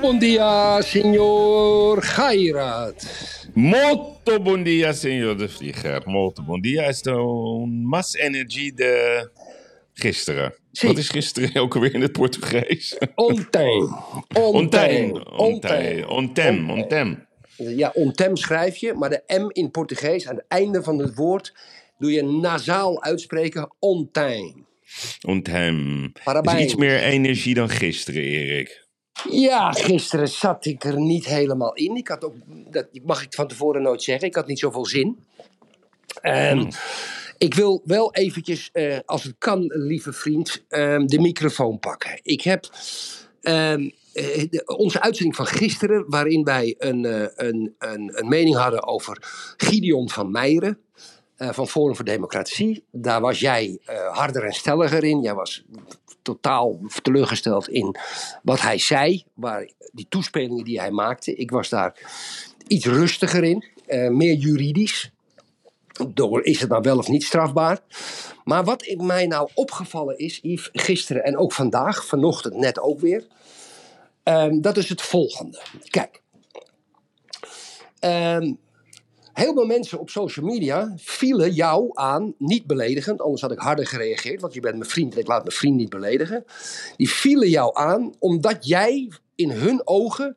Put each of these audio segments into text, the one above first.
Muito bom dia, senhor Gairat. Molto bom dia, senhor de Vlieger. Molto bom dia. Is een mas energie de gisteren. Zie. Wat is gisteren ook alweer in het Portugees? Ontem. Ontem. Ontem. Ontem. Ontem. Ja, ontem schrijf je, maar de M in Portugees aan het einde van het woord doe je nasaal uitspreken. Ontem. Ontem. Is iets meer energie dan gisteren, Erik. Ja, gisteren zat ik er niet helemaal in. Ik had ook, dat mag ik van tevoren nooit zeggen, ik had niet zoveel zin. En ik wil wel eventjes, eh, als het kan, lieve vriend, ehm, de microfoon pakken. Ik heb ehm, eh, de- onze uitzending van gisteren, waarin wij een, eh, een, een, een mening hadden over Gideon van Meijeren. van Forum voor Democratie. Daar was jij harder en stelliger in. Jij was totaal teleurgesteld in wat hij zei, waar, die toespelingen die hij maakte. Ik was daar iets rustiger in, eh, meer juridisch. Door is het nou wel of niet strafbaar? Maar wat mij nou opgevallen is, Yves, gisteren en ook vandaag, vanochtend net ook weer. ehm, dat is het volgende. Kijk. Ehm, heel veel mensen op social media vielen jou aan, niet beledigend, anders had ik harder gereageerd, want je bent mijn vriend en ik laat mijn vriend niet beledigen. Die vielen jou aan omdat jij in hun ogen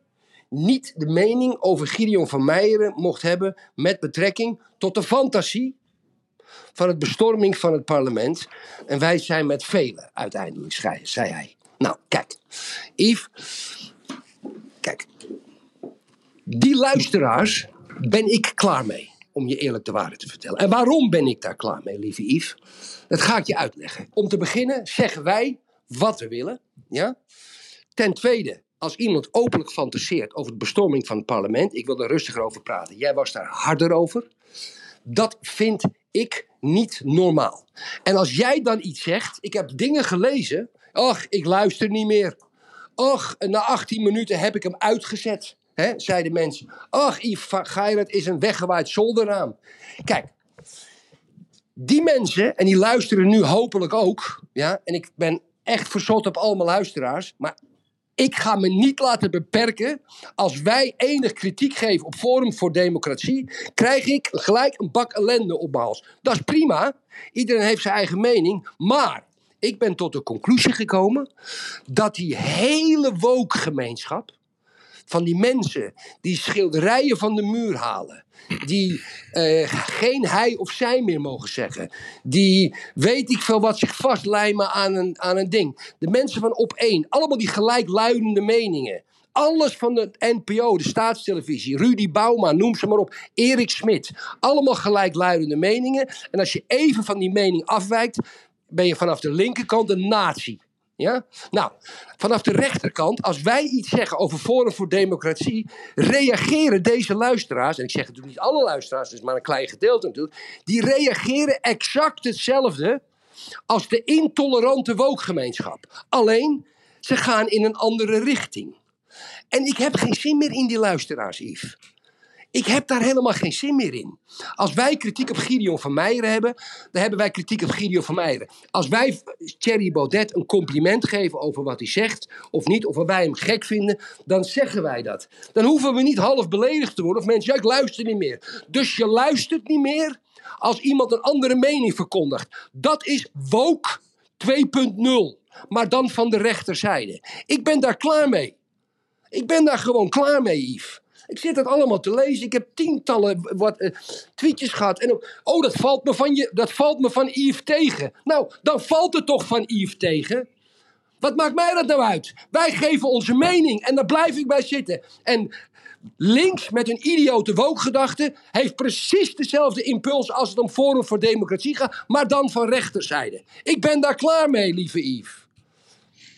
niet de mening over Gideon van Meijeren mocht hebben met betrekking tot de fantasie van het bestorming van het parlement. En wij zijn met velen uiteindelijk, zei, hij. Nou, kijk. Yves, kijk. Die luisteraars ben ik klaar mee, om je eerlijk de waarheid te vertellen. En waarom ben ik daar klaar mee, lieve Yves? Dat ga ik je uitleggen. Om te beginnen zeggen wij wat we willen. Ja? Ten tweede, als iemand openlijk fantaseert over de bestorming van het parlement, ik wil er rustiger over praten. Jij was daar harder over. Dat vind ik niet normaal. En als jij dan iets zegt, ik heb dingen gelezen, ach, ik luister niet meer. Ach, na 18 minuten heb ik hem uitgezet, hè, zeiden mensen. Ach, Yves Geirat is een weggewaaid zolderraam. Kijk, die mensen, en die luisteren nu hopelijk ook, ja, en ik ben echt verzot op allemaal luisteraars, maar ik ga me niet laten beperken. Als wij enig kritiek geven op Forum voor Democratie, krijg ik gelijk een bak ellende op mijn hals. Dat is prima. Iedereen heeft zijn eigen mening. Maar ik ben tot de conclusie gekomen dat die hele woke-gemeenschap van die mensen die schilderijen van de muur halen. Die eh, geen hij of zij meer mogen zeggen. Die weet ik veel wat zich vastlijmen aan een, aan een ding. De mensen van op één. Allemaal die gelijkluidende meningen. Alles van de NPO, de staatstelevisie, Rudy Bauma, noem ze maar op, Erik Smit. Allemaal gelijkluidende meningen. En als je even van die mening afwijkt, ben je vanaf de linkerkant een nazi. Ja? Nou, vanaf de rechterkant, als wij iets zeggen over Forum voor Democratie, reageren deze luisteraars, en ik zeg natuurlijk niet alle luisteraars, is maar een klein gedeelte natuurlijk, die reageren exact hetzelfde als de intolerante wookgemeenschap. Alleen, ze gaan in een andere richting. En ik heb geen zin meer in die luisteraars, Yves. Ik heb daar helemaal geen zin meer in. Als wij kritiek op Gideon van Meijeren hebben, dan hebben wij kritiek op Gideon van Meijeren. Als wij Thierry Baudet een compliment geven over wat hij zegt, of niet, of wij hem gek vinden, dan zeggen wij dat. Dan hoeven we niet half beledigd te worden of mensen, ja, ik luister niet meer. Dus je luistert niet meer als iemand een andere mening verkondigt. Dat is woke 2.0, maar dan van de rechterzijde. Ik ben daar klaar mee. Ik ben daar gewoon klaar mee, Yves. Ik zit dat allemaal te lezen. Ik heb tientallen wat, eh, tweetjes gehad. En ook, oh, dat valt, me van je, dat valt me van Yves tegen. Nou, dan valt het toch van Yves tegen. Wat maakt mij dat nou uit? Wij geven onze mening en daar blijf ik bij zitten. En links met een idiote wookgedachte heeft precies dezelfde impuls als het om Forum voor Democratie gaat, maar dan van rechterzijde. Ik ben daar klaar mee, lieve Yves.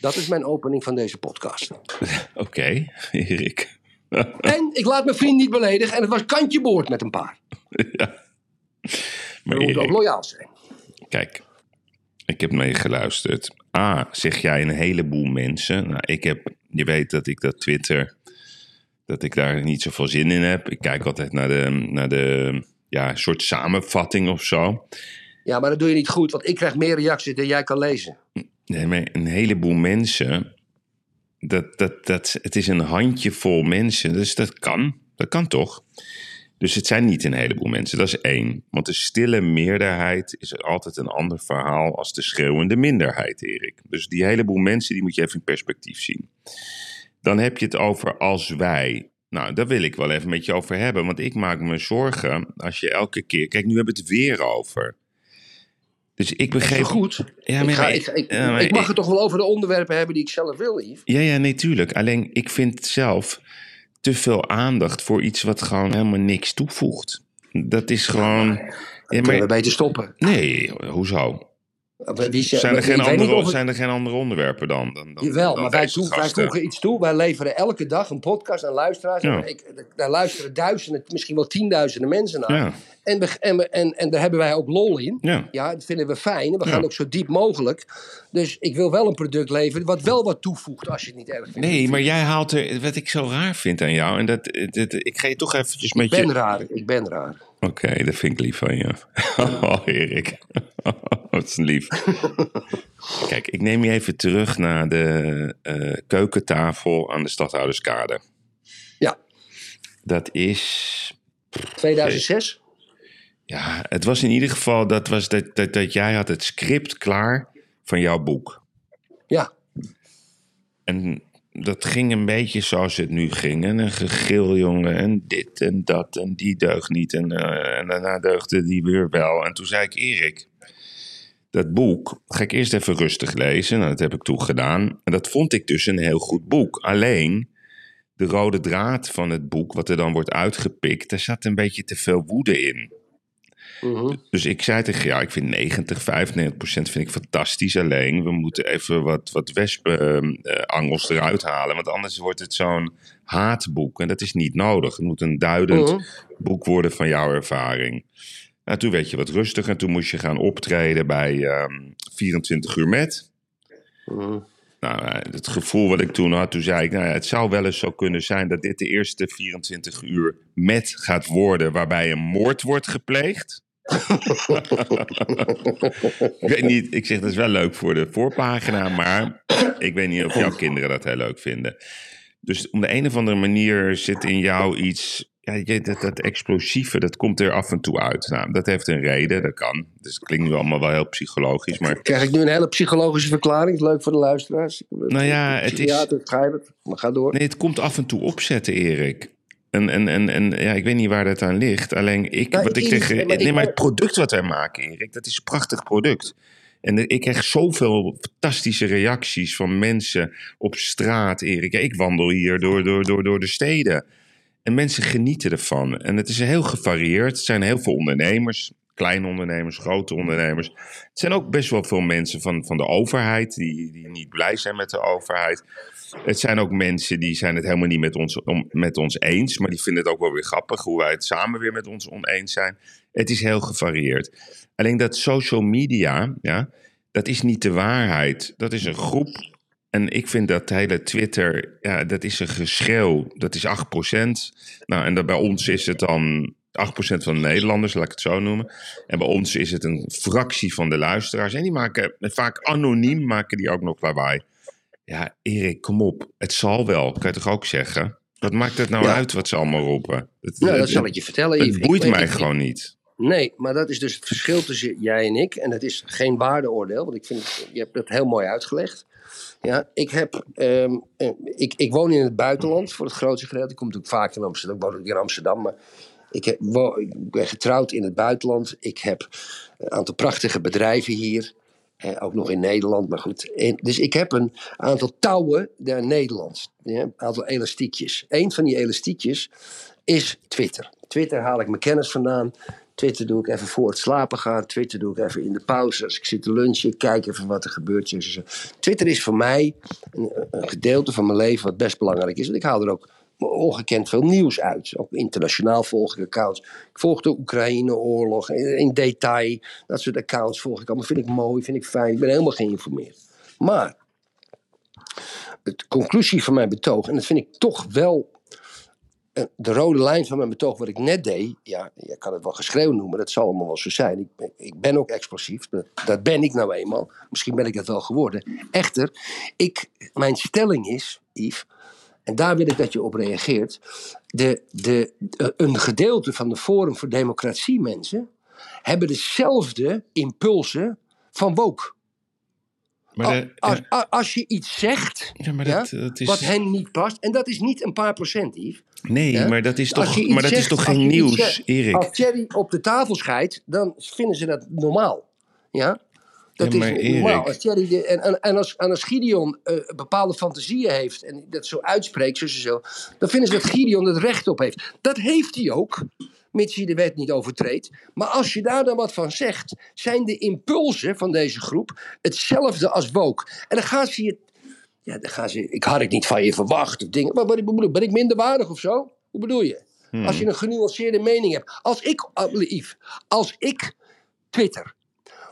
Dat is mijn opening van deze podcast. Oké, Erik. En ik laat mijn vriend niet beledigen. En het was kantje boord met een paar. ja. Maar moeten ook Erik, loyaal zijn. kijk. Ik heb meegeluisterd. A, zeg jij een heleboel mensen. Nou, ik heb, je weet dat ik dat Twitter, dat ik daar niet zoveel zin in heb. Ik kijk altijd naar de, naar de ja, soort samenvatting of zo. Ja, maar dat doe je niet goed. Want ik krijg meer reacties dan jij kan lezen. Nee, maar een heleboel mensen. Dat, dat, dat, het is een handjevol mensen. Dus dat kan. Dat kan toch? Dus het zijn niet een heleboel mensen. Dat is één. Want de stille meerderheid is altijd een ander verhaal als de schreeuwende minderheid, Erik. Dus die heleboel mensen, die moet je even in perspectief zien. Dan heb je het over als wij. Nou, daar wil ik wel even met je over hebben. Want ik maak me zorgen als je elke keer. Kijk, nu hebben we het weer over. Dus ik begreep. goed? Ja, ik, maar- ga, ik, ik, ja, maar ik mag het toch wel over de onderwerpen hebben die ik zelf wil, Yves? Ja, ja, nee, tuurlijk. Alleen ik vind zelf te veel aandacht voor iets wat gewoon helemaal niks toevoegt. Dat is gewoon. Ja, Kunnen we maar, beter stoppen? nee, hoezo? Zijn er, geen andere, het- zijn er geen andere onderwerpen dan? dan, dan Jawel, dan maar wij, toe- wij voegen iets toe. Wij leveren elke dag een podcast aan luisteraars. Ja. En Ik, daar luisteren duizenden, misschien wel tienduizenden mensen naar. Ja, En, we, en, en, en daar hebben wij ook lol in. ja. Ja, dat vinden we fijn. We gaan ook zo diep mogelijk. Dus ik wil wel een product leveren wat wel wat toevoegt als je het niet erg vindt. Nee, maar jij haalt er. Wat ik zo raar vind aan jou. En dat, dat, ik ga je toch eventjes met Ik ben je. raar, ik ben raar. Oké, dat vind ik lief van je. Oh, Erik. Wat is lief. Kijk, ik neem je even terug naar de eh, keukentafel aan de Stadhouderskade. Ja, Dat is. 2006. Ja, het was in ieder geval. Dat, was dat, dat, dat jij had het script klaar van jouw boek. Ja, En dat ging een beetje zoals het nu ging. En een gegil, jongen. En dit en dat. En die deugt niet. En, eh, en daarna deugde die weer wel. En toen zei ik, Erik, dat boek ga ik eerst even rustig lezen. Nou, dat heb ik toen gedaan. En dat vond ik dus een heel goed boek. Alleen, de rode draad van het boek, wat er dan wordt uitgepikt... daar zat een beetje te veel woede in. Mhm. Dus ik zei tegen jou, ik vind 90, 95 procent vind ik fantastisch. Alleen, we moeten even wat, wat wespenangels eruit halen. Want anders wordt het zo'n haatboek. En dat is niet nodig. Het moet een duidend Mhm. boek worden van jouw ervaring. Nou, toen werd je wat rustiger. En toen moest je gaan optreden bij ehm 24 uur met. Mhm. Nou, eh, het gevoel wat ik toen had, toen zei ik, nou ja, het zou wel eens zo kunnen zijn dat dit de eerste 24 uur met gaat worden waarbij een moord wordt gepleegd. ik weet niet, ik zeg dat is wel leuk voor de voorpagina, maar ik weet niet of jouw kinderen dat heel leuk vinden. Dus om de een of andere manier zit in jou iets, ja, dat, dat explosieve, dat komt er af en toe uit. Nou, dat heeft een reden, dat kan. Dus het klinkt nu allemaal wel heel psychologisch, maar Krijg ik nu een hele psychologische verklaring? Leuk voor de luisteraars. Nou ja, het is- het. Maar ga door. Nee, het komt af en toe opzetten, Erik. En, en, en, en ja, ik weet niet waar dat aan ligt. Alleen ik, Nou, wat ik- ik ik- maar Nee, ik- maar het product wat wij maken, Erik, dat is een prachtig product. En ik krijg zoveel fantastische reacties van mensen op straat, Erik. Ja, ik wandel hier door, door, door, door de steden. En mensen genieten ervan. En het is heel gevarieerd. Het zijn heel veel ondernemers. Kleine ondernemers, grote ondernemers. Het zijn ook best wel veel mensen van, van de overheid die, die niet blij zijn met de overheid. Het zijn ook mensen die zijn het helemaal niet met ons, om, met ons eens. Maar die vinden het ook wel weer grappig hoe wij het samen weer met ons oneens zijn. Het is heel gevarieerd. Alleen dat social media, ja, dat is niet de waarheid. Dat is een groep. En ik vind dat hele Twitter, ja, dat is een geschreeuw. Dat is 8%. Nou, en dat bij ons is het dan 8% van de Nederlanders, laat ik het zo noemen. En bij ons is het een fractie van de luisteraars. En die maken vaak anoniem, maken die ook nog lawaai. Ja, Erik, kom op. Het zal wel, kan je toch ook zeggen? Wat maakt het nou Ja. uit wat ze allemaal roepen? Het, Nou, dat het- zal ik je vertellen. het boeit Ik- mij ik- gewoon niet. Nee, maar dat is dus het verschil tussen jij en ik. En het is geen waardeoordeel, want ik vind, je hebt het heel mooi uitgelegd. Ja, ik, heb, ehm, eh, ik, ik woon in het buitenland voor het grootste gedeelte. Ik kom natuurlijk vaak in Amsterdam. Ik woon ook in Amsterdam, maar ik, heb, ik ben getrouwd in het buitenland. Ik heb een aantal prachtige bedrijven hier. Eh, ook nog in Nederland, maar goed. En, dus ik heb een aantal touwen der Nederlands. Ja, een aantal elastiekjes. Eén van die elastiekjes is Twitter. Twitter haal ik mijn kennis vandaan. Twitter doe ik even voor het slapen gaan. Twitter doe ik even in de pauze. Als ik zit te lunchen, kijk even wat er gebeurt. Twitter is voor mij een, gedeelte van mijn leven wat best belangrijk is. Want ik haal er ook ongekend veel nieuws uit. Ook internationaal volg ik accounts. Ik volg de Oekraïne-oorlog in, in detail. Dat soort accounts volg ik allemaal. Vind ik mooi, vind ik fijn. Ik ben helemaal geïnformeerd. Maar de conclusie van mijn betoog, en dat vind ik toch wel de rode lijn van mijn betoog, wat ik net deed, ja, je kan het wel geschreeuw noemen, dat zal allemaal wel zo zijn. Ik ben, ik ben ook explosief, dat, dat ben ik nou eenmaal. Misschien ben ik het wel geworden. Echter, ik, mijn stelling is, Yves, en daar wil ik dat je op reageert. De, de, eh, een gedeelte van de Forum voor Democratie mensen hebben dezelfde impulsen van woke. Maar de- als, als, als je iets zegt ja, maar ja, dat, dat is... wat hen niet past, en dat is niet een paar procent, Yves. Nee, Ja? maar dat is toch, maar dat is toch geen nieuws, zegt- Erik? Als Thierry op de tafel scheidt, dan vinden ze dat normaal. Ja? Dat Ja, maar is normaal. Als Thierry de- en, en, en, als, en als Gideon eh, bepaalde fantasieën heeft en dat zo uitspreekt, zo, zo, dan vinden ze dat Gideon het recht op heeft. Dat heeft hij ook, mits hij de wet niet overtreedt. Maar als je daar dan wat van zegt, zijn de impulsen van deze groep hetzelfde als woke. En dan gaan ze je. Ja, dan gaan ze. Ik had het niet van je verwacht. Of dingen. Maar wat ik bedoel, ben ik minderwaardig of zo? Hoe bedoel je? Hmm. Als je een genuanceerde mening hebt. Als ik, ah, Yves, als ik Twitter.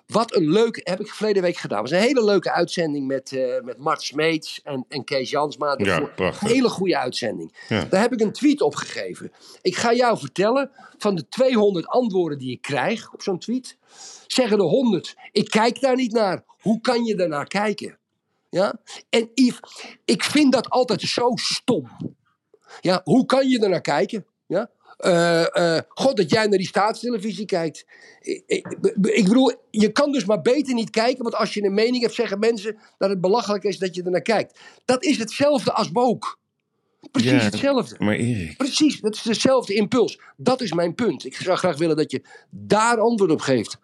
Wat een leuke, heb ik verleden week gedaan. Het was een hele leuke uitzending met, eh, met Mart Smeets en, en Kees Jansma. Ja, prachtig. Hele goede uitzending. Ja. Daar heb ik een tweet op gegeven. Ik ga jou vertellen, van de 200 antwoorden die ik krijg op zo'n tweet, zeggen de 100, ik kijk daar niet naar. Hoe kan je daarnaar kijken? Ja? En Yves, ik vind dat altijd zo stom. Ja, hoe kan je ernaar kijken? Ja? Eh, eh, God, dat jij naar die staatstelevisie kijkt. Ik, ik, ik bedoel, je kan dus maar beter niet kijken, want als je een mening hebt, zeggen mensen dat het belachelijk is dat je ernaar kijkt. Dat is hetzelfde als woke. Precies Ja. hetzelfde. Maar Erik, Precies, dat is dezelfde impuls. Dat is mijn punt. Ik zou graag willen dat je daar antwoord op geeft.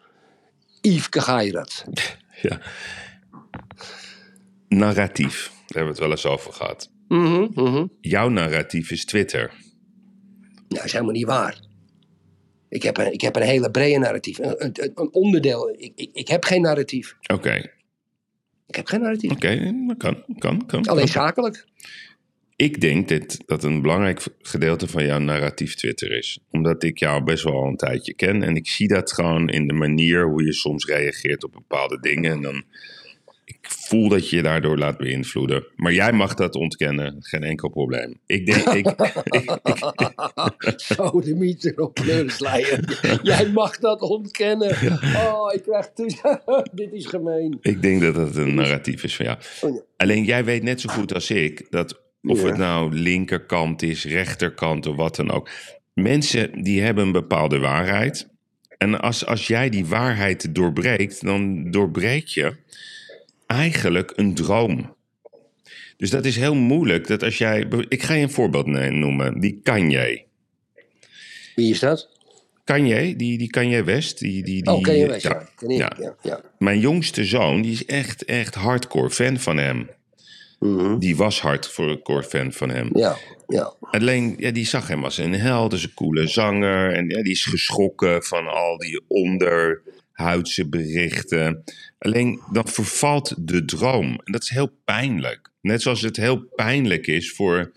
Yves Kagairat. ja. Narratief, daar hebben we het wel eens over gehad. Mhm, mhm. Jouw narratief is Twitter. Nou, dat is helemaal niet waar. Ik heb een, ik heb een hele brede narratief. Een, een, een onderdeel. Ik, ik, ik heb geen narratief. Oké, Ik heb geen narratief. oké, maar kan, kan, kan. Alleen kan. zakelijk. Ik denk dat, dat een belangrijk gedeelte van jouw narratief Twitter is. Omdat ik jou best wel al een tijdje ken. En ik zie dat gewoon in de manier hoe je soms reageert op bepaalde dingen. En dan, voel dat je je daardoor laat beïnvloeden. Maar jij mag dat ontkennen. Geen enkel probleem. Ik denk, ik, ik, ik- Zo, de mieter op pleurisleier. Jij mag dat ontkennen. Oh, ik krijg toe. Dit is gemeen. ik denk dat het een narratief is van jou. Oh, ja. Alleen jij weet net zo goed als ik dat of Ja. het nou linkerkant is, rechterkant of wat dan ook. Mensen die hebben een bepaalde waarheid. En als, als jij die waarheid doorbreekt, dan doorbreek je eigenlijk een droom. Dus dat is heel moeilijk. Dat als jij, ik ga je een voorbeeld noemen. Die Kanye. Wie is dat? Kanye, die, die Kanye West. Die, die, die, Oh, West, ja. ja. Ken ik, ja. ja. ja. Mijn jongste zoon, die is echt, echt hardcore fan van hem. Mhm. Die was hardcore fan van hem. ja, ja. Alleen, ja, die zag hem als een held, als een coole zanger. En ja, die is geschrokken van al die onderhuidse berichten. Alleen, dan vervalt de droom. En dat is heel pijnlijk. Net zoals het heel pijnlijk is voor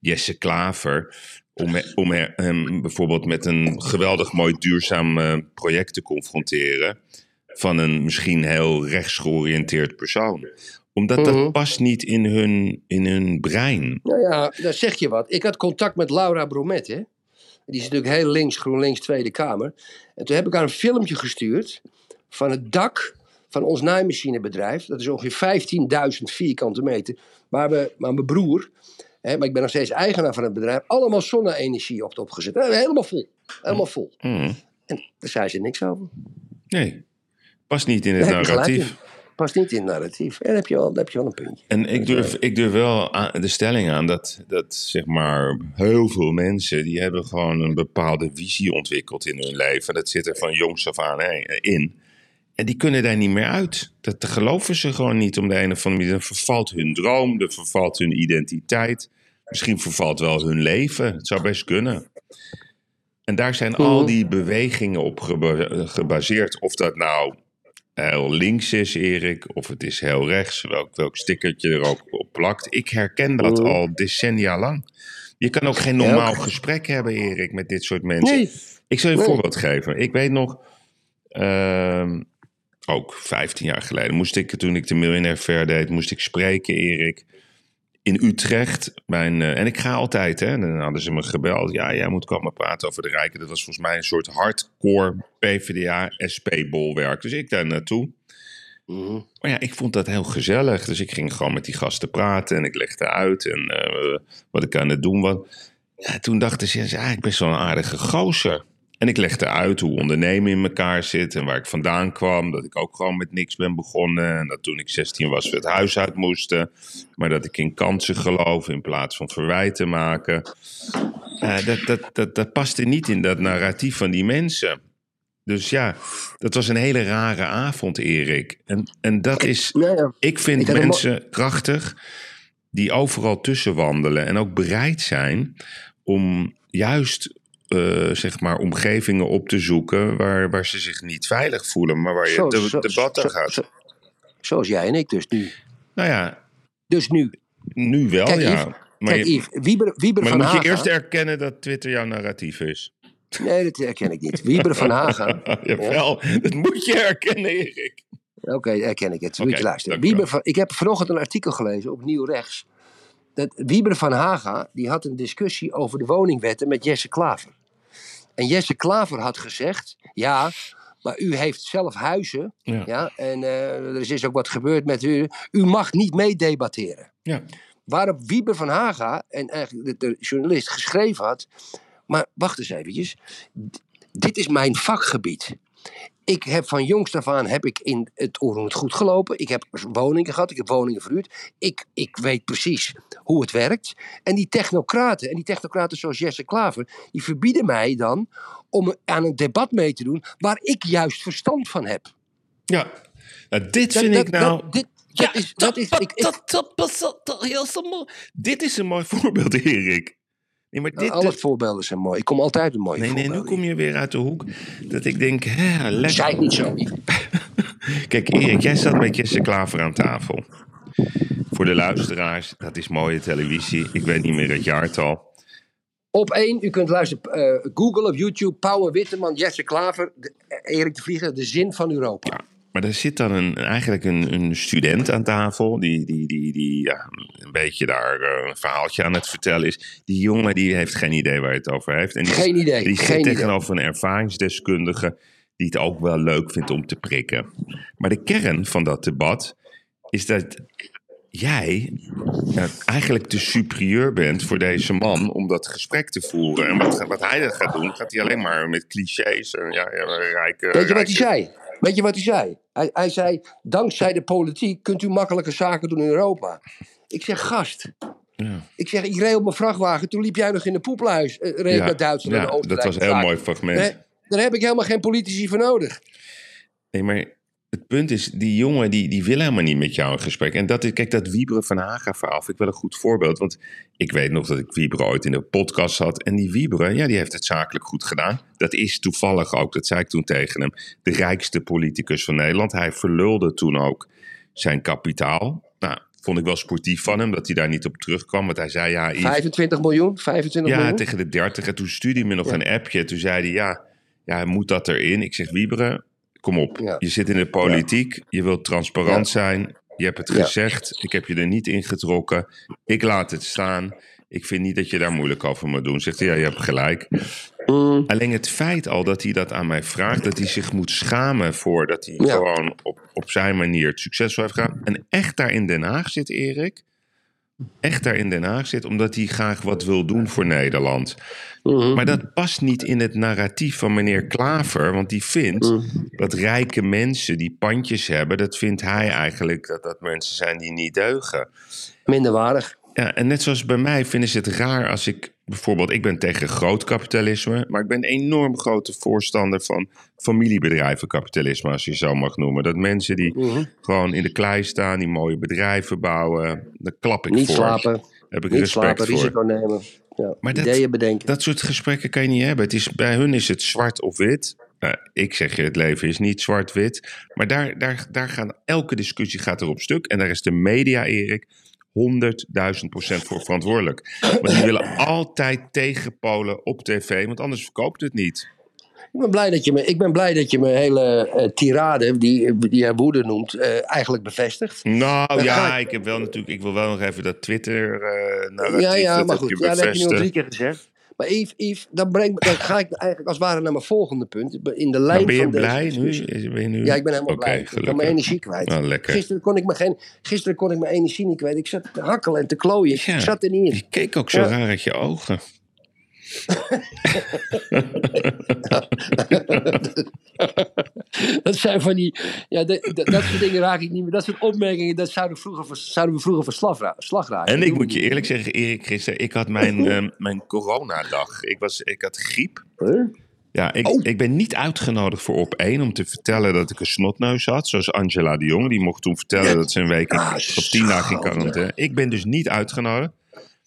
Jesse Klaver... om, om he- hem bijvoorbeeld met een geweldig mooi duurzaam eh, project te confronteren... van een misschien heel rechtsgeoriënteerd persoon. Omdat Mhm. dat past niet in hun, in hun brein. Nou ja, daar zeg je wat. Ik had contact met Laura Bromet, hè. Die is natuurlijk heel links, GroenLinks Tweede Kamer. En toen heb ik haar een filmpje gestuurd van het dak van ons naaimachinebedrijf. Dat is ongeveer 15.000 vierkante meter. Waar, we, waar mijn broer, hè, maar ik ben nog steeds eigenaar van het bedrijf, allemaal zonne-energie op opgezet. Helemaal vol. Helemaal vol. Mhm. En daar zei ze niks over. Nee, past niet in het narratief. Past niet in het narratief. En dan heb je wel, heb je wel een puntje. En ik durf, ik durf wel aan- de stelling aan dat, dat zeg maar heel veel mensen die hebben gewoon een bepaalde visie ontwikkeld in hun leven. Dat zit er van jongs af aan in. En die kunnen daar niet meer uit. Dat geloven ze gewoon niet om de een of andere manier. Dan vervalt hun droom, dan vervalt hun identiteit. Misschien vervalt wel hun leven. Het zou best kunnen. En daar zijn Mhm. al die bewegingen op geba- gebaseerd. Of dat nou heel links is, Erik, of het is heel rechts, welk, welk stickertje er ook op plakt. Ik herken dat Mhm. al decennia lang. Je kan ook geen normaal gesprek hebben, Erik, met dit soort mensen. Nee. Ik zal je een Nee. voorbeeld geven. Ik weet nog, ehm, ook 15 jaar geleden, moest ik, toen ik de Miljonair Fair deed, moest ik spreken, Erik, in Utrecht. Mijn, eh, en ik ga altijd, hè, dan hadden ze me gebeld. Ja, jij moet komen praten over de rijken. Dat was volgens mij een soort hardcore PvdA-SP-bolwerk. Dus ik daar naartoe. Mhm. Maar ja, ik vond dat heel gezellig. Dus ik ging gewoon met die gasten praten en ik legde uit en eh, wat ik aan het doen was. Ja, toen dachten ze, ja, best wel een aardige gozer. En ik legde uit hoe ondernemen in elkaar zit en waar ik vandaan kwam. Dat ik ook gewoon met niks ben begonnen. En dat toen ik 16 was we het huis uit moesten. Maar dat ik in kansen geloof in plaats van verwijten maken. Eh, dat, dat, dat, dat paste niet in dat narratief van die mensen. Dus ja, dat was een hele rare avond, Erik. En, en dat is, Ja, ja. ik vind Ik mensen krachtig die overal tussen wandelen en ook bereid zijn om juist eh, zeg maar omgevingen op te zoeken waar, waar ze zich niet veilig voelen, maar waar je Zo- de, zo- debat aan gaat. zo- Zoals jij en ik dus nu. Nou ja, Dus nu. nu wel, Kijk, ja. Yves, maar Kijk, je, Yves, Wieber, Wieber maar van moet je Haga... eerst erkennen dat Twitter jouw narratief is. Nee, dat herken ik niet. Wieber van Haga... Jawel, dat moet je herkennen, Erik. Oké, herken ik het. Moet je luisteren. Wieber van, ik heb vanochtend een artikel gelezen op Nieuw Rechts. Dat Wieber van Haga die had een discussie over de woningwetten met Jesse Klaver. En Jesse Klaver had gezegd: Ja, maar u heeft zelf huizen. Ja. Ja, en eh, er is dus ook wat gebeurd met u. U mag niet meedebatteren. Ja. Waarop Wieber van Haga en eigenlijk de, journalist geschreven had. Maar wacht eens eventjes. Dit is mijn vakgebied. Ik heb van jongs af aan heb ik in het Oorlog goed gelopen. Ik heb woningen gehad, ik heb woningen verhuurd. Ik, ik weet precies hoe het werkt. En die technocraten, en die technocraten zoals Jesse Klaver, die verbieden mij dan om aan een debat mee te doen waar ik juist verstand van heb. Ja, nou, dit vind dat- ik nou... dat- dit, dat is, dat is, ik, dat, dat, dat, dat, heel zo mooi. Dit is een mooi voorbeeld, Erik. Nee, maar dit, alle voorbeelden zijn mooi. Ik kom altijd met mooie Nee, nee, nu kom je weer uit de hoek dat ik denk, hè, lekker. Ik niet zo. Kijk, Erik, jij zat met Jesse Klaver aan tafel. Voor de luisteraars, dat is mooie televisie. Ik weet niet meer het jaartal. Op één, u kunt luisteren, eh, Google op YouTube, Pauw en Witteman, Jesse Klaver, de- Erik de Vlieger, de zin van Europa. Maar er zit dan een, eigenlijk een, een student aan tafel, die, die, die, die ja, een beetje daar eh, een verhaaltje aan het vertellen is. Die jongen die heeft geen idee waar hij het over heeft. En die, Geen idee, Die zit geen idee. tegenover een ervaringsdeskundige die het ook wel leuk vindt om te prikken. Maar de kern van dat debat is dat jij ja, eigenlijk de superieur bent voor deze man om dat gesprek te voeren. En wat, wat hij dan gaat doen, gaat hij alleen maar met clichés. en Ja, ja, rijke, Weet je wat hij zei? Weet je wat hij zei? Hij, hij zei, dankzij de politiek kunt u makkelijke zaken doen in Europa. Ik zeg, gast. Ja. Ik zeg, ik reed op mijn vrachtwagen, toen liep jij nog in een poepluis. eh, reed Ja, naar Duitsland en Oostenrijk. dat was een heel mooi fragment. Nee, daar heb ik helemaal geen politici voor nodig. Nee, maar het punt is, die jongen die, die wil helemaal niet met jou in gesprek. En dat is, kijk, dat Wieberen van Haga verhaal vind ik wel een goed voorbeeld. Want ik weet nog dat ik Wieberen ooit in de podcast had. En die Wieberen, ja, die heeft het zakelijk goed gedaan. Dat is toevallig ook, dat zei ik toen tegen hem, de rijkste politicus van Nederland. Hij verlulde toen ook zijn kapitaal. Nou, vond ik wel sportief van hem, dat hij daar niet op terugkwam. Want hij zei, ja, Yves, 25 miljoen, 25 ja, miljoen. tegen de 30. En toen stuurde hij me nog Ja. een appje. Toen zei hij, ja, ja, moet dat erin? Ik zeg, Wieberen, kom op. Ja. Je zit in de politiek. Je wilt transparant zijn. Je hebt het gezegd. Ik heb je er niet in getrokken. Ik laat het staan. Ik vind niet dat je daar moeilijk over moet doen. Zegt hij, ja, je hebt gelijk. Mm, Alleen het feit al dat hij dat aan mij vraagt, dat hij zich moet schamen voor dat hij gewoon op, op zijn manier het succesvol heeft gedaan. En echt daar in Den Haag zit, Erik. Echt daar in Den Haag zit, omdat hij graag wat wil doen voor Nederland. mhm. Maar dat past niet in het narratief van meneer Klaver, want die vindt Mm. dat rijke mensen die pandjes hebben, dat vindt hij eigenlijk dat dat mensen zijn die niet deugen. Minderwaardig. Ja, en net zoals bij mij vinden ze het raar als ik bijvoorbeeld, ik ben tegen groot kapitalisme, maar ik ben een enorm grote voorstander van familiebedrijvenkapitalisme, als je zo mag noemen. Dat mensen die Mhm. gewoon in de klei staan, die mooie bedrijven bouwen, daar klap ik Niet voor. slapen, heb ik niet respect slapen, voor. risico nemen. Ja, Maar dat- ideeën bedenken. Dat soort gesprekken kan je niet hebben. Het is, bij hun is het zwart of wit. Nou, ik zeg je, het leven is niet zwart-wit. Maar daar, daar, daar gaan, elke discussie gaat erop stuk. En daar is de media, Erik, 100.000 procent voor verantwoordelijk. Want die willen altijd tegenpolen op tv, want anders verkoopt het niet. Ik ben blij dat je me, ik ben blij dat je mijn hele eh, tirade, die, die jij woede noemt, eh, eigenlijk bevestigt. Nou Dan ja, ik heb wel natuurlijk, ik wil wel nog even dat Twitter narratief, Ja, maar goed. Ja, dat heb je nu al drie keer gezegd. Maar Yves, Yves dan, breng, dan ga ik eigenlijk als het ware naar mijn volgende punt. In de lijn Maar ben je van deze blij nu? discussie. Ben je nu? Ja, ik ben helemaal blij. Ik kan gelukkig. mijn energie kwijt. Nou, lekker. Gisteren kon, ik me geen, gisteren kon ik mijn energie niet kwijt. Ik zat te hakkelen en te klooien. Ja. Ik zat er niet in. Je keek ook zo Ja. raar uit je ogen. Dat zijn van die. Ja, de- de- dat soort dingen raak ik niet meer. Dat soort opmerkingen, dat zouden, vroeger, zouden we vroeger voor slag, ra- slag raken. En ik moet je eerlijk zeggen, Erik Christen, ik had mijn, ehm, mijn coronadag. Ik, was, ik had griep. Huh? Ja, ik, Oh. ik ben niet uitgenodigd voor op één om te vertellen dat ik een snotneus had. Zoals Angela de Jong, die mocht toen vertellen Ja. dat ze een week in- Ah, op tien dagen in quarantaine. Ik ben dus niet uitgenodigd.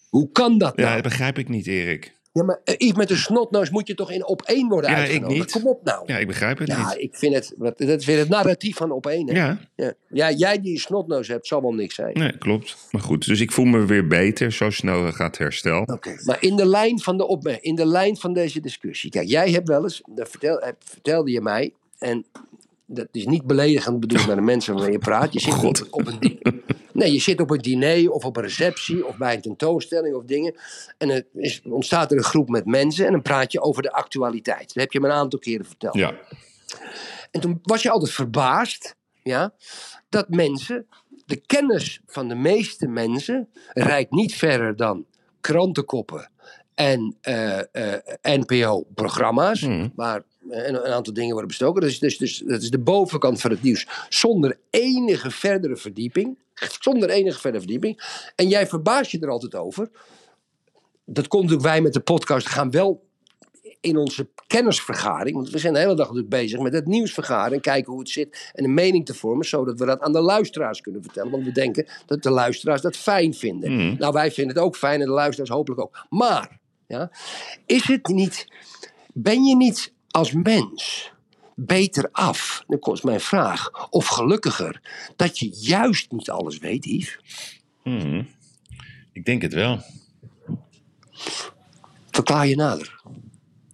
Hoe kan dat nou? Ja, dat begrijp ik niet, Erik. Maar eh, Yves, met een snotneus moet je toch in op één worden Ja, ik niet. Kom op nou. Ja, ik begrijp het Ja, niet. ik vind het, wat- dat is weer het narratief van op één. hè? Ja, Ja. ja, jij die een snotneus hebt, zal wel niks zijn. nee, klopt. Maar goed, dus ik voel me weer beter. Zo snel gaat herstel. Oké, maar in de lijn van de opmerking, in de lijn van deze discussie. Kijk, jij hebt wel eens, dat vertel, eh, vertelde je mij, en dat is niet beledigend bedoeld naar de mensen waarmee je praat. Je zit God. op, een nee, je zit op een diner of op een receptie of bij een tentoonstelling of dingen. En er is, ontstaat er een groep met mensen en dan praat je over de actualiteit. Dat heb je me een aantal keren verteld. Ja, En toen was je altijd verbaasd, ja, dat mensen, de kennis van de meeste mensen, reikt niet verder dan krantenkoppen en eh, eh, NPO-programma's, Hmm. waar eh, een, een aantal dingen worden bestoken. Dus, dus, dus dat is de bovenkant van het nieuws, zonder enige verdere verdieping. Zonder enige verdere verdieping. En jij verbaast je er altijd over. Dat komt natuurlijk wij met de podcast gaan wel in onze kennisvergaring, want we zijn de hele dag natuurlijk bezig met het nieuws vergaren en kijken hoe het zit en een mening te vormen, zodat we dat aan de luisteraars kunnen vertellen. Want we denken dat de luisteraars dat fijn vinden. Mm. Nou, wij vinden het ook fijn en de luisteraars hopelijk ook. Maar, ja, is het niet, ben je niet als mens beter af, dat kost mijn vraag, of gelukkiger, dat je juist niet alles weet, Yves? Mhm. ik denk het wel. Verklaar je nader.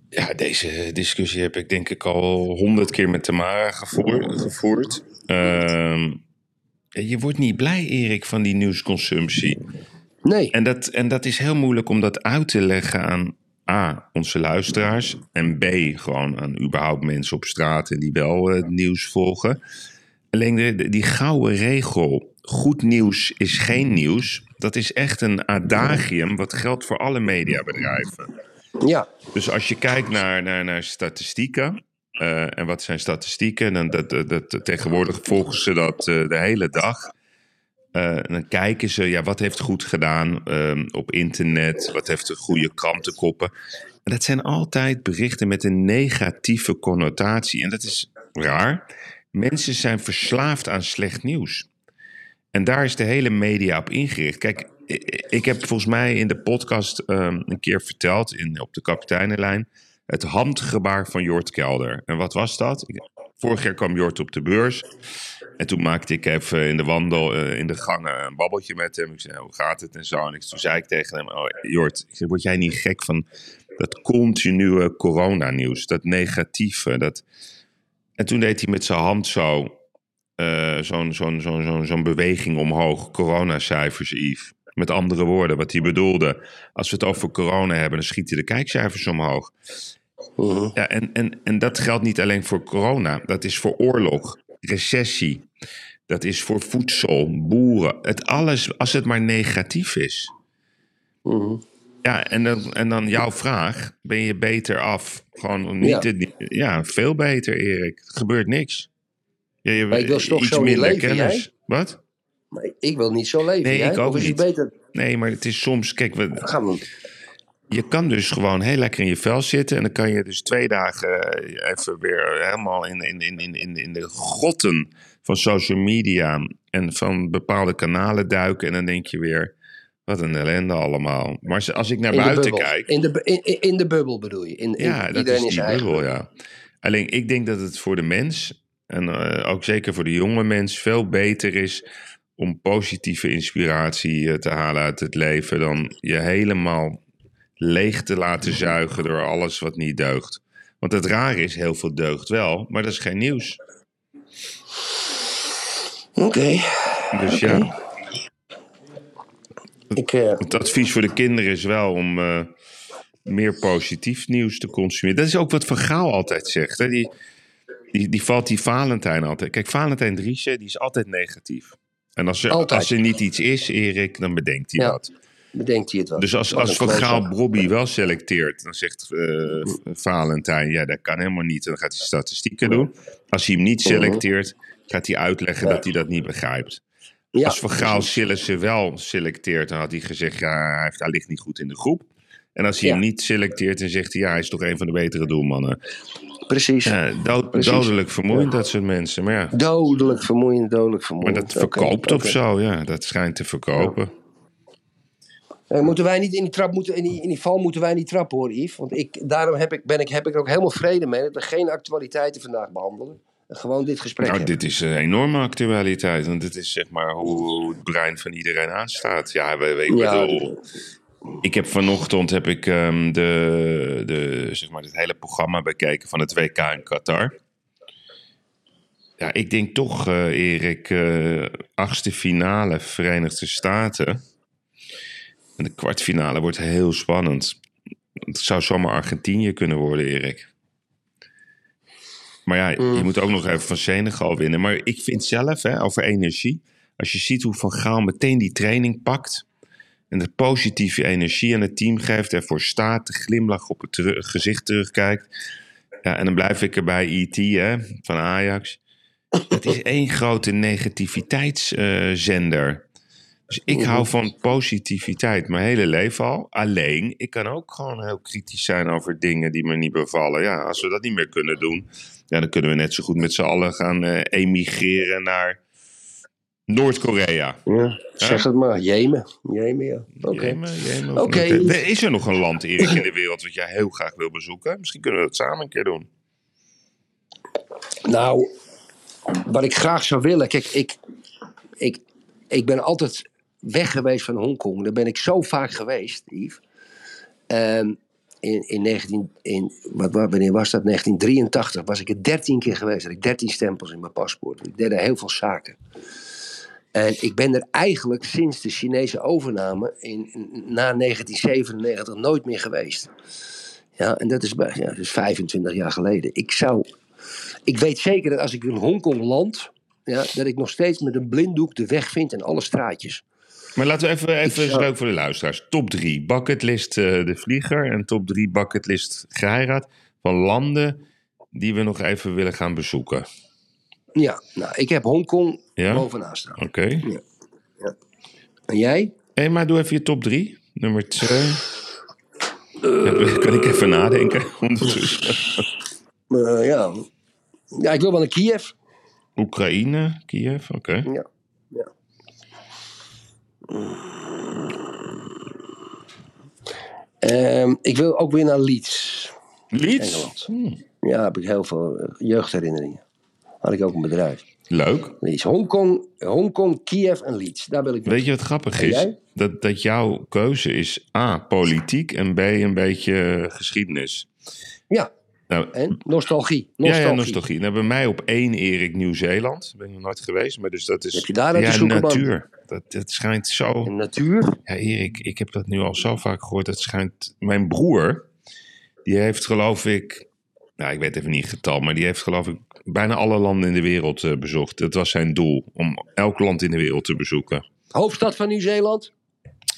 Ja, deze discussie heb ik denk ik al honderd keer met Tamara gevoer- gevoerd. Ehm, je wordt niet blij, Erik, van die nieuwsconsumptie. Nee. En dat, en dat is heel moeilijk om dat uit te leggen aan A, onze luisteraars. En B, gewoon aan überhaupt mensen op straat en die wel eh, het nieuws volgen. Alleen de, die gouden regel, goed nieuws is geen nieuws. Dat is echt een adagium wat geldt voor alle mediabedrijven. Ja. Dus als je kijkt naar, naar, naar statistieken. eh, en wat zijn statistieken? Dan, dat, dat, dat- tegenwoordig volgen ze dat eh, de hele dag. Eh, dan kijken ze, ja, wat heeft goed gedaan ehm, op internet? Wat heeft de goede krantenkoppen? En dat zijn altijd berichten met een negatieve connotatie. En dat is raar. Mensen zijn verslaafd aan slecht nieuws. En daar is de hele media op ingericht. Kijk, ik heb volgens mij in de podcast ehm, een keer verteld in, op de kapiteinenlijn. Het handgebaar van Jort Kelder. En wat was dat? Vorig jaar kwam Jort op de beurs. En toen maakte ik even in de wandel, eh, in de gangen, een babbeltje met hem. Ik zei, hoe gaat het en zo. En ik, toen zei ik tegen hem, oh, Jort, word jij niet gek van dat continue coronanieuws? Dat negatieve, dat... En toen deed hij met zijn hand zo, eh, zo'n zo'n zo'n zo'n zo'n beweging omhoog. Coronacijfers, Yves. Met andere woorden, wat hij bedoelde. Als we het over corona hebben, dan schieten de kijkcijfers omhoog. Mhm. Ja, en, en, en dat geldt niet alleen voor corona. Dat is voor oorlog, recessie. Dat is voor voedsel, boeren. Het alles, als het maar negatief is. Mhm. Ja, en dan, en dan jouw vraag. Ben je beter af? Gewoon niet Ja. te- ja, veel beter, Erik. Er gebeurt niks. Ja, je, Maar ik wil toch iets zo minder leven, kennis. jij? Wat? Maar ik wil niet zo leven. Nee, jij? ik ook of is niet. het beter? Nee, maar het is soms... Kijk, we, Gaan we. Je kan dus gewoon heel lekker in je vel zitten. En dan kan je dus twee dagen eh, even weer helemaal in, in, in, in, in, de grotten van social media en van bepaalde kanalen duiken. En dan denk je weer, Wat een ellende allemaal. Maar als- als ik naar buiten kijk... In de, in, de bubbel bedoel je? In, in, Ja, dat is in die eigen bubbel, ja. Alleen ik denk dat het voor de mens, en eh, ook zeker voor de jonge mens, veel beter is om positieve inspiratie eh, te halen uit het leven dan je helemaal leeg te laten zuigen door alles wat niet deugt. Want het rare is, heel veel deugt wel, maar dat is geen nieuws. Oké. Dus ja, Ik, eh, het advies voor de kinderen is wel om eh, meer positief nieuws te consumeren. Dat is ook wat Van Gaal altijd zegt. Hè? Die, die, die valt die Valentijn altijd. Kijk, Valentijn Driessen, die is altijd negatief. En als er, Altijd. als er niet iets is, Erik, dan bedenkt hij Ja. wat. Bedenkt hij het wel. Dus als, als Van. Gaal Bobby wel selecteert, dan zegt eh, Valentijn, ja, dat kan helemaal niet. En dan gaat hij statistieken doen. Als hij hem niet selecteert, gaat hij uitleggen Ja. dat hij dat niet begrijpt. Ja, Als Van Gaal. Sillissen wel selecteert, dan had hij gezegd, ja, hij, ligt niet goed in de groep. En als hij Ja. hem niet selecteert, dan zegt hij, ja, hij is toch een van de betere doelmannen. Precies. Ja, dood- Precies. dodelijk vermoeiend, dat soort mensen. Maar ja, Dodelijk vermoeiend, dodelijk maar vermoeiend. dat verkoopt of zo, ja. Dat schijnt te verkopen. Eh, moeten wij niet in die, trap moeten, in, die, in die val moeten wij niet trappen hoor, Yves. Want ik, daarom heb ik, ben ik, heb ik er ook helemaal vrede mee dat we geen actualiteiten vandaag behandelen. En gewoon dit gesprek Nou, hebben. dit is een enorme actualiteit. Want dit is zeg maar hoe, hoe het brein van iedereen aanstaat. Ja, we, we, ik Ja, bedoel, ik heb vanochtend heb ik, ehm, de, de, zeg maar, het hele programma bekeken van het WK in Qatar. Ja, ik denk toch, eh, Erik, eh, achtste finale Verenigde Staten. En de kwartfinale wordt heel spannend. Het zou zomaar Argentinië kunnen worden, Erik. Maar ja, Mm. je moet ook nog even van Senegal winnen. Maar ik vind zelf, hè, over energie. Als je ziet hoe Van Gaal meteen die training pakt. En de positieve energie aan het team geeft. Ervoor staat, de glimlach op het teru- gezicht terugkijkt. Ja, en dan blijf ik erbij IT hè, van Ajax. Het is één grote negativiteitszender. Dus ik hou van positiviteit mijn hele leven al. Alleen, ik kan ook gewoon heel kritisch zijn over dingen die me niet bevallen. Ja, als we dat niet meer kunnen doen, ja, dan kunnen we net zo goed met z'n allen gaan eh, emigreren naar Noord-Korea. Ja, zeg het maar. Jemen. Jemen, ja. Oké. Jemen. Noord- Is er nog een land, Erik, in de wereld wat jij heel graag wil bezoeken? Misschien kunnen we dat samen een keer doen. Nou, wat ik graag zou willen. Kijk, ik, ik, ik ben altijd weg geweest van Hongkong. Daar ben ik zo vaak geweest, Yves. Ehm, in, in 19, in, wat, wanneer was dat? 1983 was ik er 13 keer geweest. Had ik 13 stempels in mijn paspoort. Ik deed er heel veel zaken. En ik ben er eigenlijk sinds de Chinese overname in, na 1997 nooit meer geweest. Ja, en dat is, ja, dat is 25 jaar geleden. Ik zou ik weet zeker dat als ik in Hongkong land, ja, dat ik nog steeds met een blinddoek de weg vind en alle straatjes. Maar laten we even, even zou- leuk voor de luisteraars. Top 3 bucketlist eh, de vlieger en top 3 bucketlist Geiraat van landen die we nog even willen gaan bezoeken. Ja, nou, ik heb Hongkong Ja? bovenaan staan. Oké. En jij? Hé, maar doe even je top 3. Nummer 2. kan ik even nadenken ondertussen? Eh, ja. ja, ik wil wel naar Kiev. Oekraïne, Kiev, oké. Ja. ja. Ehm, ik wil ook weer naar Leeds. Leeds? Hmm, Ja, heb ik heel veel eh, jeugdherinneringen. Had ik ook een bedrijf. Leuk. Leeds. Hongkong, Hongkong, Kiev en Leeds. Daar wil ik Weet je wat grappig is? Dat, dat jouw keuze is A, politiek en B, een beetje eh, geschiedenis. Ja, Nou, en nostalgie. Ja, nostalgie. ja, nostalgie. Nou, bij mij op één Erik Nieuw-Zeeland. Ben ik nog nooit geweest, maar dus dat is... Heb je daar uit ja, man? natuur. Dat, dat schijnt zo... En natuur. Ja, Erik, ik heb dat nu al zo vaak gehoord. Het schijnt... Mijn broer, die heeft geloof ik... Nou, ik weet even niet het getal, maar die heeft geloof ik bijna alle landen in de wereld eh, bezocht. Dat was zijn doel, om elk land in de wereld te bezoeken. Hoofdstad van Nieuw-Zeeland?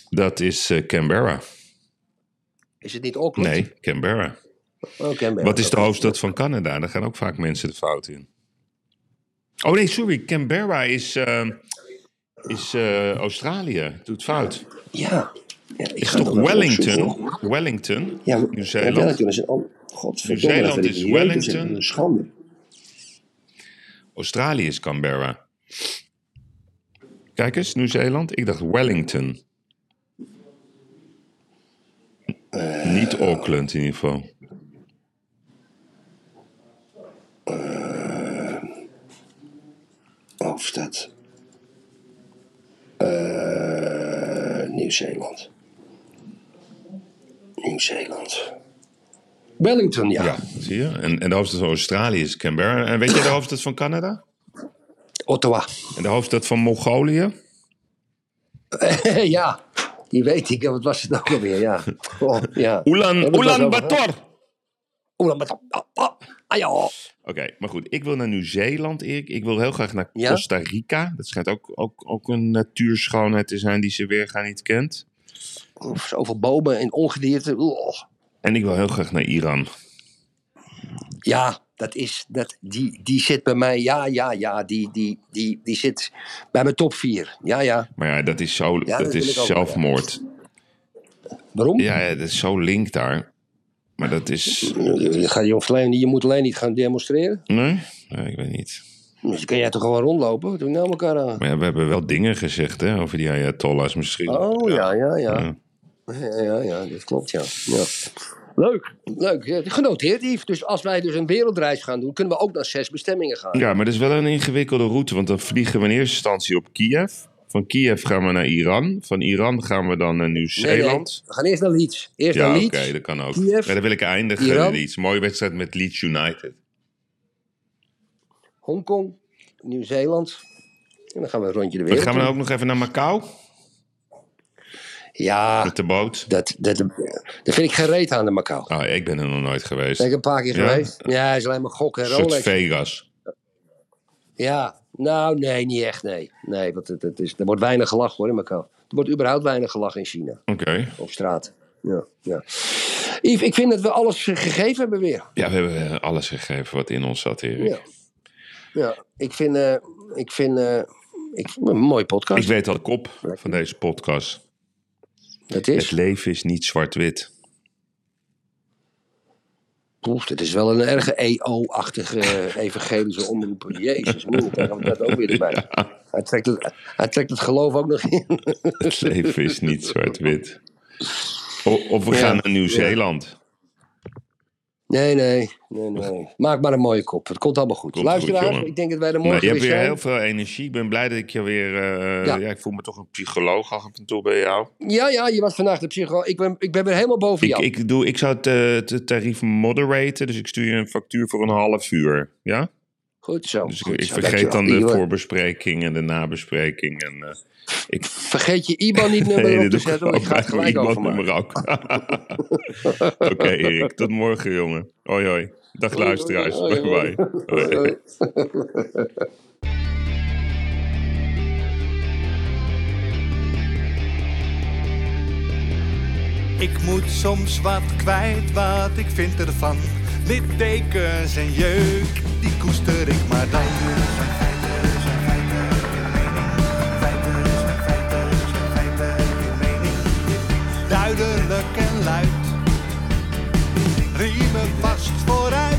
Dat is eh, Canberra. Is het niet Auckland? Nee, Canberra. Oh, Canberra. Wat is de hoofdstad van Canada? Daar gaan ook vaak mensen de fout in. Oh nee, sorry. Canberra is, eh, is eh, Australië. Doet fout. Ja. ja ik Is toch Wellington? Wellington? Ja, Nieuw-Zeeland? Ja, Wellington is een... Oh, Nieuw-Zeeland dat is Wellington. Dat Een schande. Australië is Canberra. Kijk eens, Nieuw-Zeeland. Ik dacht Wellington. Niet Auckland in ieder geval. Hoofdstad. Eh, Nieuw-Zeeland. Nieuw-Zeeland. Wellington, ja. Ja, zie je? En, en de hoofdstad van Australië is Canberra. En weet je de hoofdstad van Canada? Ottawa. En de hoofdstad van Mongolië? ja, die weet ik. Wat was het ook alweer? Ja. Oh, ja. Ulan, we het wel Ulaanbaatar. over Ulaanbaatar. Ah, ja. Oké, maar goed. Ik wil naar Nieuw-Zeeland, Erik. Ik wil heel graag naar Ja? Costa Rica. Dat schijnt ook, ook, ook een natuurschoonheid te zijn die ze weergaan niet kent. Oef, Zoveel bomen en ongedierte. En ik wil heel graag naar Iran. Ja, dat is, dat, die, die zit bij mij. Ja, ja, ja. Die, die, die, die zit bij mijn top 4. Ja, ja. Maar ja, dat is, zo, Ja, dat is zelfmoord. Waarom? Ja, ja, dat is zo link daar. Maar dat is... Je, gaat, je, hoeft alleen, je moet alleen niet gaan demonstreren. Nee? Nee, ik weet niet. Dus dan kan jij toch gewoon rondlopen? We nou elkaar aan? Maar ja, we hebben wel dingen gezegd hè, over die Ayatollahs misschien. Oh, ja, ja, ja. Ja. Ja, ja, ja, dat klopt, ja. ja. Leuk, leuk. Ja, genoteerd, Yves. Dus als wij dus een wereldreis gaan doen, kunnen we ook naar zes bestemmingen gaan. Ja, maar dat is wel een ingewikkelde route, want dan vliegen we in eerste instantie op Kiev. Van Kiev gaan we naar Iran. Van Iran gaan we dan naar nee, Nieuw-Zeeland. We gaan eerst naar Leeds. Eerst Ja, naar oké, Leeds. dat kan ook. Kiev, ja, dan wil ik eindigen Iran. Leeds. Mooie wedstrijd met Leeds United. Hongkong, Nieuw-Zeeland. En dan gaan we een rondje de Dan wereld gaan we dan doen. ook nog even naar Macau Ja, met de boot. dat, dat, dat vind ik geen reet aan de Macau. Ah, ik ben er nog nooit geweest. Ben ik een paar keer Ja? geweest. Ja, hij is alleen maar gokken en Rolex. Vegas. Ja, nou nee, niet echt, nee. Nee, want het, het is, er wordt weinig gelachen hoor in Macau. Er wordt überhaupt weinig gelachen in China, Oké. op straat. Ja, ja. Yves, ik vind dat we alles gegeven hebben weer. Ja, we hebben eh, alles gegeven wat in ons zat, Erik. Ja, ja ik vind, eh, ik vind, eh, ik een mooie podcast. Ik weet al de kop van deze podcast. dat Het is. leven is niet zwart-wit. Dit is wel een erge EO-achtige evangelische omroep. Jezus, moe, we dat ook weer erbij. Hij, trekt het, hij trekt het geloof ook nog in. Het leven is niet zwart-wit. Of we Ja. gaan naar Nieuw-Zeeland. Nee, nee, nee, nee. Maak maar een mooie kop. Het komt allemaal goed. Komt Luisteraars, goed, jongen. ik denk dat wij er Nou, morgen je hebt weer zijn. heel veel energie. Ik ben blij dat ik je weer... eh, Ja. ja. ik voel me toch een psycholoog af en toe bij jou. Ja, ja, je was vandaag de psycho. Ik ben, ik ben weer helemaal boven Ik, jou. ik, doe, ik zou het, eh, het tarief moderaten. Dus ik stuur je een factuur voor een half uur. Ja? Goed zo. Dus ik, goed ik zo. vergeet Dankjewel. dan de Iwan, voorbespreking en de nabespreking. En, eh, ik, Vergeet je IBAN niet nummer erop te doe zetten, want ik ga het gelijk overmaken. ook. Oké, Erik. Tot morgen, jongen. Hoi, hoi. Dag, luisteraars. hoi, Bye, hoi. bye. Hoi. Hoi. Ik moet soms wat kwijt, wat ik vind ervan. Littekens en jeuk, die koester ik maar dan. Duidelijk en luid. Riemen vast vooruit,